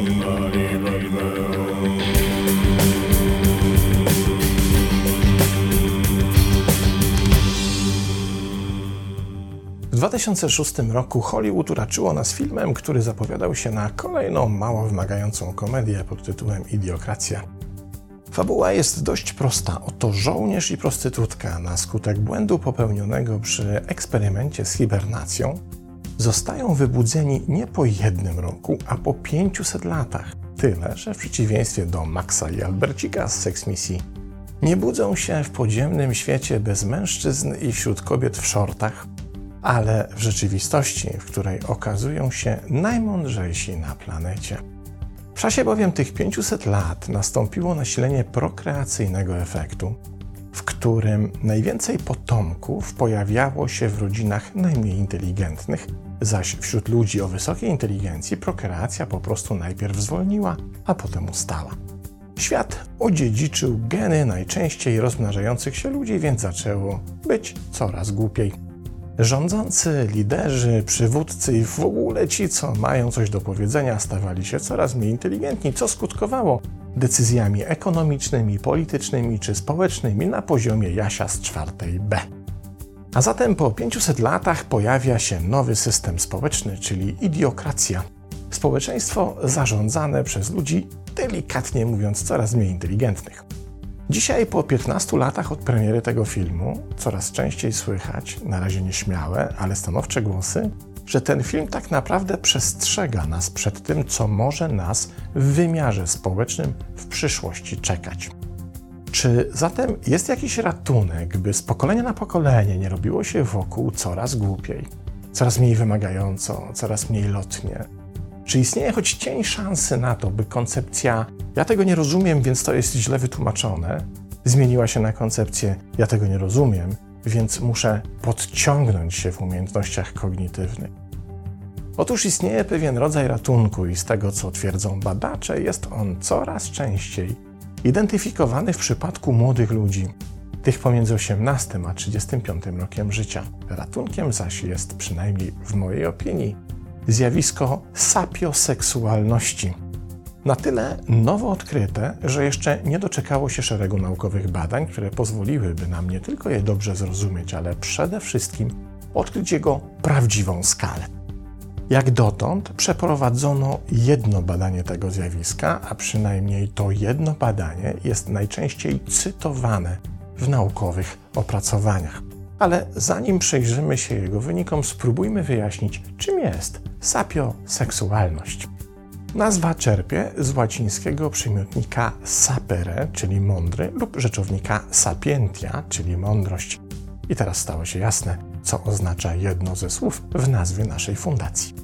W 2006 roku Hollywood uraczyło nas filmem, który zapowiadał się na kolejną mało wymagającą komedię pod tytułem Idiokracja. Fabuła jest dość prosta. Oto żołnierz i prostytutka na skutek błędu popełnionego przy eksperymencie z hibernacją zostają wybudzeni nie po jednym roku, a po 500 latach. Tyle, że w przeciwieństwie do Maxa i Albercika z Sex Misji nie budzą się w podziemnym świecie bez mężczyzn i wśród kobiet w shortach, ale w rzeczywistości, w której okazują się najmądrzejsi na planecie. W czasie bowiem tych 500 lat nastąpiło nasilenie prokreacyjnego efektu, w którym najwięcej potomków pojawiało się w rodzinach najmniej inteligentnych, zaś wśród ludzi o wysokiej inteligencji prokreacja po prostu najpierw zwolniła, a potem ustała. Świat odziedziczył geny najczęściej rozmnażających się ludzi, więc zaczęło być coraz głupiej. Rządzący, liderzy, przywódcy i w ogóle ci, co mają coś do powiedzenia, stawali się coraz mniej inteligentni, co skutkowało decyzjami ekonomicznymi, politycznymi czy społecznymi na poziomie Jasia z czwartej B. A zatem po 500 latach pojawia się nowy system społeczny, czyli idiokracja. Społeczeństwo zarządzane przez ludzi, delikatnie mówiąc, coraz mniej inteligentnych. Dzisiaj, po 15 latach od premiery tego filmu, coraz częściej słychać, na razie nieśmiałe, ale stanowcze głosy, że ten film tak naprawdę przestrzega nas przed tym, co może nas w wymiarze społecznym w przyszłości czekać. Czy zatem jest jakiś ratunek, by z pokolenia na pokolenie nie robiło się wokół coraz głupiej, coraz mniej wymagająco, coraz mniej lotnie, czy istnieje choć cień szansy na to, by koncepcja ja tego nie rozumiem, więc to jest źle wytłumaczone, zmieniła się na koncepcję ja tego nie rozumiem, więc muszę podciągnąć się w umiejętnościach kognitywnych? Otóż istnieje pewien rodzaj ratunku i z tego, co twierdzą badacze, jest on coraz częściej identyfikowany w przypadku młodych ludzi, tych pomiędzy 18 a 35 rokiem życia. Ratunkiem zaś jest, przynajmniej w mojej opinii, zjawisko sapioseksualności. Na tyle nowo odkryte, że jeszcze nie doczekało się szeregu naukowych badań, które pozwoliłyby nam nie tylko je dobrze zrozumieć, ale przede wszystkim odkryć jego prawdziwą skalę. Jak dotąd przeprowadzono jedno badanie tego zjawiska, a przynajmniej to jedno badanie jest najczęściej cytowane w naukowych opracowaniach. Ale zanim przejrzymy się jego wynikom, spróbujmy wyjaśnić, czym jest sapioseksualność. Nazwa czerpie z łacińskiego przymiotnika sapere, czyli mądry, lub rzeczownika sapientia, czyli mądrość. I teraz stało się jasne, co oznacza jedno ze słów w nazwie naszej fundacji.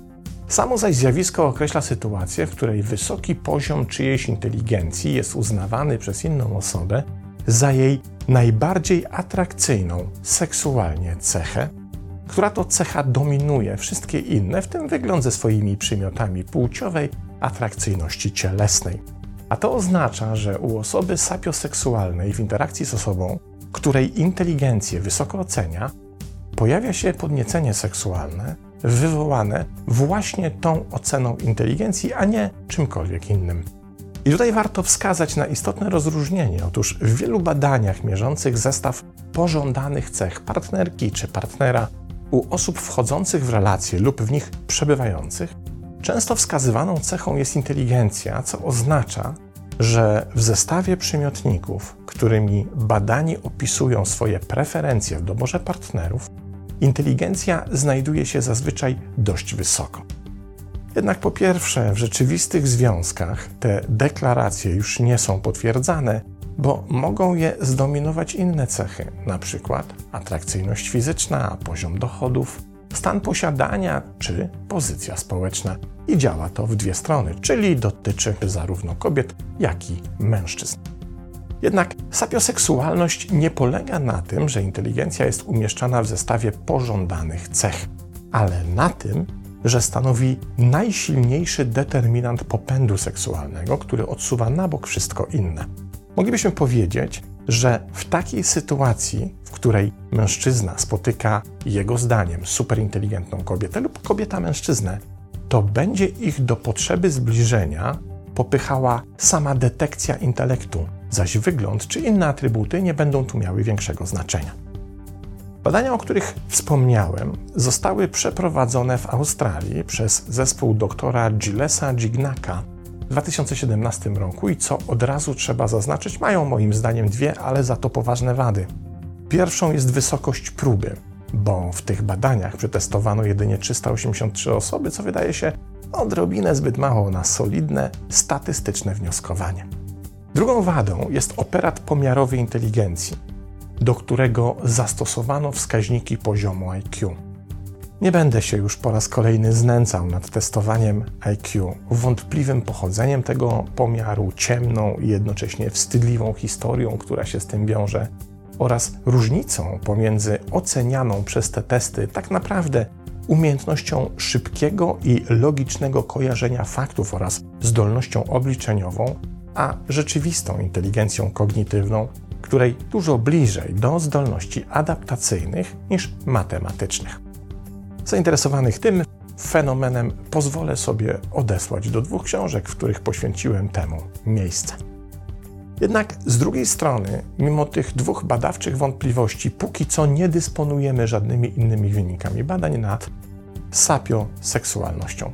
Samo zaś zjawisko określa sytuację, w której wysoki poziom czyjejś inteligencji jest uznawany przez inną osobę za jej najbardziej atrakcyjną seksualnie cechę, która to cecha dominuje wszystkie inne, w tym wygląd ze swoimi przymiotami płciowej atrakcyjności cielesnej. A to oznacza, że u osoby sapioseksualnej w interakcji z osobą, której inteligencję wysoko ocenia, pojawia się podniecenie seksualne wywołane właśnie tą oceną inteligencji, a nie czymkolwiek innym. I tutaj warto wskazać na istotne rozróżnienie. Otóż w wielu badaniach mierzących zestaw pożądanych cech partnerki czy partnera u osób wchodzących w relacje lub w nich przebywających, często wskazywaną cechą jest inteligencja, co oznacza, że w zestawie przymiotników, którymi badani opisują swoje preferencje w doborze partnerów, inteligencja znajduje się zazwyczaj dość wysoko. Jednak po pierwsze, w rzeczywistych związkach te deklaracje już nie są potwierdzane, bo mogą je zdominować inne cechy, np. atrakcyjność fizyczna, poziom dochodów, stan posiadania czy pozycja społeczna. I działa to w dwie strony, czyli dotyczy zarówno kobiet, jak i mężczyzn. Jednak sapioseksualność nie polega na tym, że inteligencja jest umieszczana w zestawie pożądanych cech, ale na tym, że stanowi najsilniejszy determinant popędu seksualnego, który odsuwa na bok wszystko inne. Moglibyśmy powiedzieć, że w takiej sytuacji, w której mężczyzna spotyka jego zdaniem superinteligentną kobietę lub kobieta mężczyznę, to będzie ich do potrzeby zbliżenia popychała sama detekcja intelektu, zaś wygląd czy inne atrybuty nie będą tu miały większego znaczenia. Badania, o których wspomniałem, zostały przeprowadzone w Australii przez zespół doktora Gillesa Gignaka w 2017 roku i co od razu trzeba zaznaczyć, mają moim zdaniem dwie, ale za to poważne wady. Pierwszą jest wysokość próby, bo w tych badaniach przetestowano jedynie 383 osoby, co wydaje się odrobinę zbyt mało na solidne, statystyczne wnioskowanie. Drugą wadą jest operat pomiarowy inteligencji, do którego zastosowano wskaźniki poziomu IQ. Nie będę się już po raz kolejny znęcał nad testowaniem IQ, wątpliwym pochodzeniem tego pomiaru, ciemną i jednocześnie wstydliwą historią, która się z tym wiąże, oraz różnicą pomiędzy ocenianą przez te testy tak naprawdę umiejętnością szybkiego i logicznego kojarzenia faktów oraz zdolnością obliczeniową, a rzeczywistą inteligencją kognitywną, której dużo bliżej do zdolności adaptacyjnych niż matematycznych. Zainteresowanych tym fenomenem pozwolę sobie odesłać do dwóch książek, w których poświęciłem temu miejsce. Jednak z drugiej strony, mimo tych dwóch badawczych wątpliwości, póki co nie dysponujemy żadnymi innymi wynikami badań nad sapioseksualnością.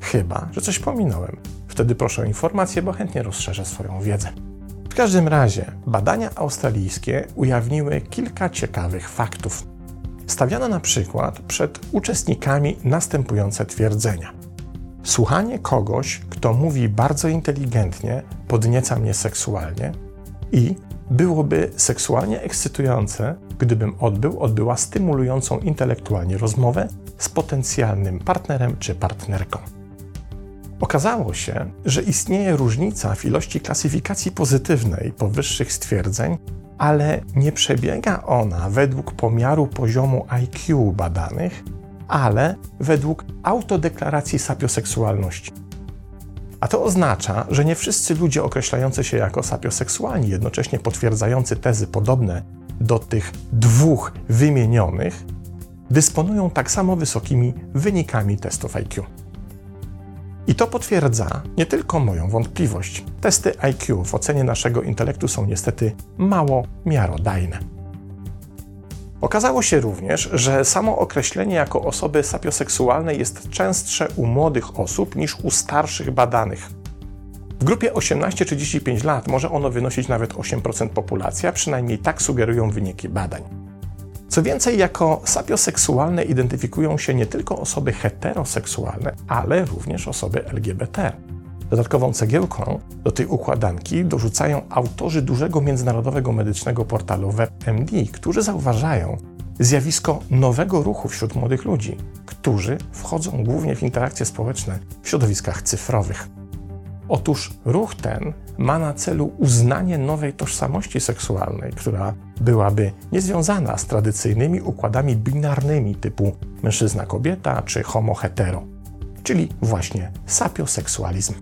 Chyba, że coś pominąłem. Wtedy proszę o informację, bo chętnie rozszerzę swoją wiedzę. W każdym razie, badania australijskie ujawniły kilka ciekawych faktów. Stawiano na przykład przed uczestnikami następujące twierdzenia. Słuchanie kogoś, kto mówi bardzo inteligentnie, podnieca mnie seksualnie i byłoby seksualnie ekscytujące, gdybym odbył, odbyła stymulującą intelektualnie rozmowę z potencjalnym partnerem czy partnerką. Okazało się, że istnieje różnica w ilości klasyfikacji pozytywnej powyższych stwierdzeń, ale nie przebiega ona według pomiaru poziomu IQ badanych, ale według autodeklaracji sapioseksualności. A to oznacza, że nie wszyscy ludzie określający się jako sapioseksualni, jednocześnie potwierdzający tezy podobne do tych dwóch wymienionych, dysponują tak samo wysokimi wynikami testów IQ. I to potwierdza nie tylko moją wątpliwość. Testy IQ w ocenie naszego intelektu są niestety mało miarodajne. Okazało się również, że samo określenie jako osoby sapioseksualnej jest częstsze u młodych osób niż u starszych badanych. W grupie 18-35 lat może ono wynosić nawet 8% populacji, a przynajmniej tak sugerują wyniki badań. Co więcej, jako sapioseksualne identyfikują się nie tylko osoby heteroseksualne, ale również osoby LGBT. Dodatkową cegiełką do tej układanki dorzucają autorzy dużego międzynarodowego medycznego portalu WebMD, którzy zauważają zjawisko nowego ruchu wśród młodych ludzi, którzy wchodzą głównie w interakcje społeczne w środowiskach cyfrowych. Otóż ruch ten ma na celu uznanie nowej tożsamości seksualnej, która byłaby niezwiązana z tradycyjnymi układami binarnymi typu mężczyzna-kobieta czy homo-hetero, czyli właśnie sapioseksualizm.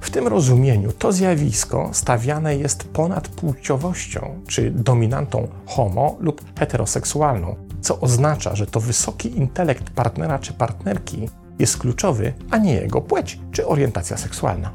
W tym rozumieniu to zjawisko stawiane jest ponad płciowością czy dominantą homo lub heteroseksualną, co oznacza, że to wysoki intelekt partnera czy partnerki jest kluczowy, a nie jego płeć czy orientacja seksualna.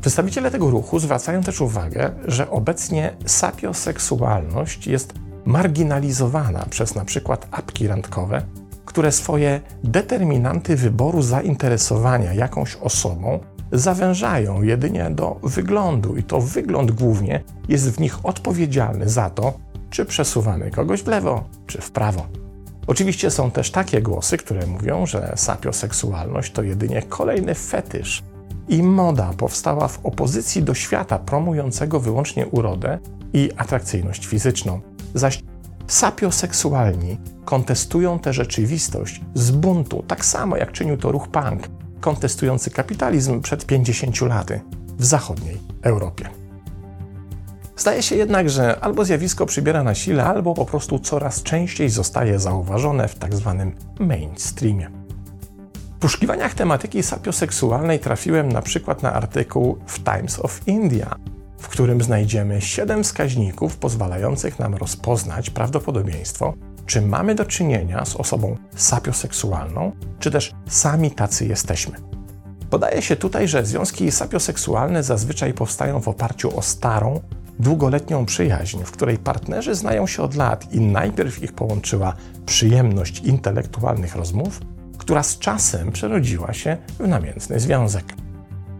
Przedstawiciele tego ruchu zwracają też uwagę, że obecnie sapioseksualność jest marginalizowana przez przykład apki randkowe, które swoje determinanty wyboru zainteresowania jakąś osobą zawężają jedynie do wyglądu i to wygląd głównie jest w nich odpowiedzialny za to, czy przesuwamy kogoś w lewo czy w prawo. Oczywiście są też takie głosy, które mówią, że sapioseksualność to jedynie kolejny fetysz i moda powstała w opozycji do świata promującego wyłącznie urodę i atrakcyjność fizyczną. Zaś sapioseksualni kontestują tę rzeczywistość z buntu, tak samo jak czynił to ruch punk, kontestujący kapitalizm przed 50 laty w zachodniej Europie. Zdaje się jednak, że albo zjawisko przybiera na sile, albo po prostu coraz częściej zostaje zauważone w tzw. Tak mainstreamie. W poszukiwaniach tematyki sapioseksualnej trafiłem na przykład na artykuł w Times of India, w którym znajdziemy 7 wskaźników pozwalających nam rozpoznać prawdopodobieństwo, czy mamy do czynienia z osobą sapioseksualną, czy też sami tacy jesteśmy. Podaje się tutaj, że związki sapioseksualne zazwyczaj powstają w oparciu o starą, długoletnią przyjaźń, w której partnerzy znają się od lat i najpierw ich połączyła przyjemność intelektualnych rozmów, która z czasem przerodziła się w namiętny związek.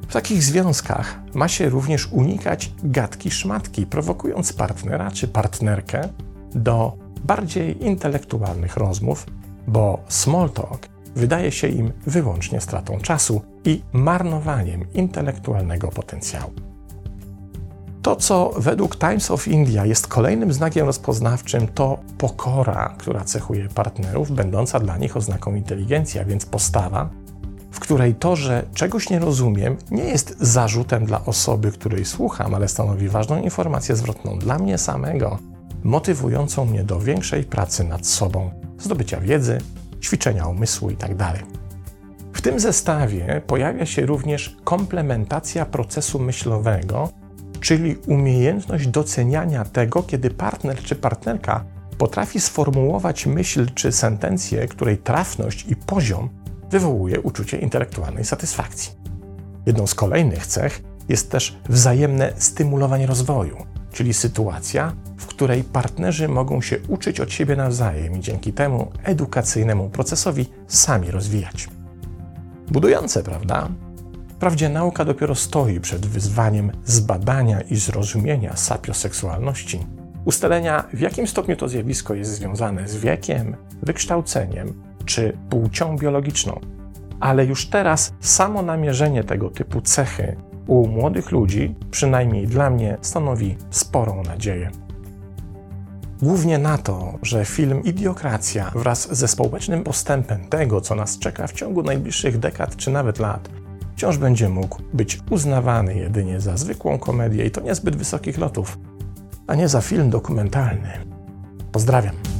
W takich związkach ma się również unikać gadki szmatki, prowokując partnera czy partnerkę do bardziej intelektualnych rozmów, bo small talk wydaje się im wyłącznie stratą czasu i marnowaniem intelektualnego potencjału. To, co według Times of India jest kolejnym znakiem rozpoznawczym, to pokora, która cechuje partnerów, będąca dla nich oznaką inteligencji, a więc postawa, w której to, że czegoś nie rozumiem, nie jest zarzutem dla osoby, której słucham, ale stanowi ważną informację zwrotną dla mnie samego, motywującą mnie do większej pracy nad sobą, zdobycia wiedzy, ćwiczenia umysłu itd. Tak w tym zestawie pojawia się również komplementacja procesu myślowego, czyli umiejętność doceniania tego, kiedy partner czy partnerka potrafi sformułować myśl czy sentencję, której trafność i poziom wywołuje uczucie intelektualnej satysfakcji. Jedną z kolejnych cech jest też wzajemne stymulowanie rozwoju, czyli sytuacja, w której partnerzy mogą się uczyć od siebie nawzajem i dzięki temu edukacyjnemu procesowi sami rozwijać. Budujące, prawda? Wprawdzie nauka dopiero stoi przed wyzwaniem zbadania i zrozumienia sapioseksualności, ustalenia w jakim stopniu to zjawisko jest związane z wiekiem, wykształceniem czy płcią biologiczną. Ale już teraz samo namierzenie tego typu cechy u młodych ludzi, przynajmniej dla mnie, stanowi sporą nadzieję. Głównie na to, że film Idiokracja wraz ze społecznym postępem tego, co nas czeka w ciągu najbliższych dekad czy nawet lat, wciąż będzie mógł być uznawany jedynie za zwykłą komedię i to niezbyt wysokich lotów, a nie za film dokumentalny. Pozdrawiam.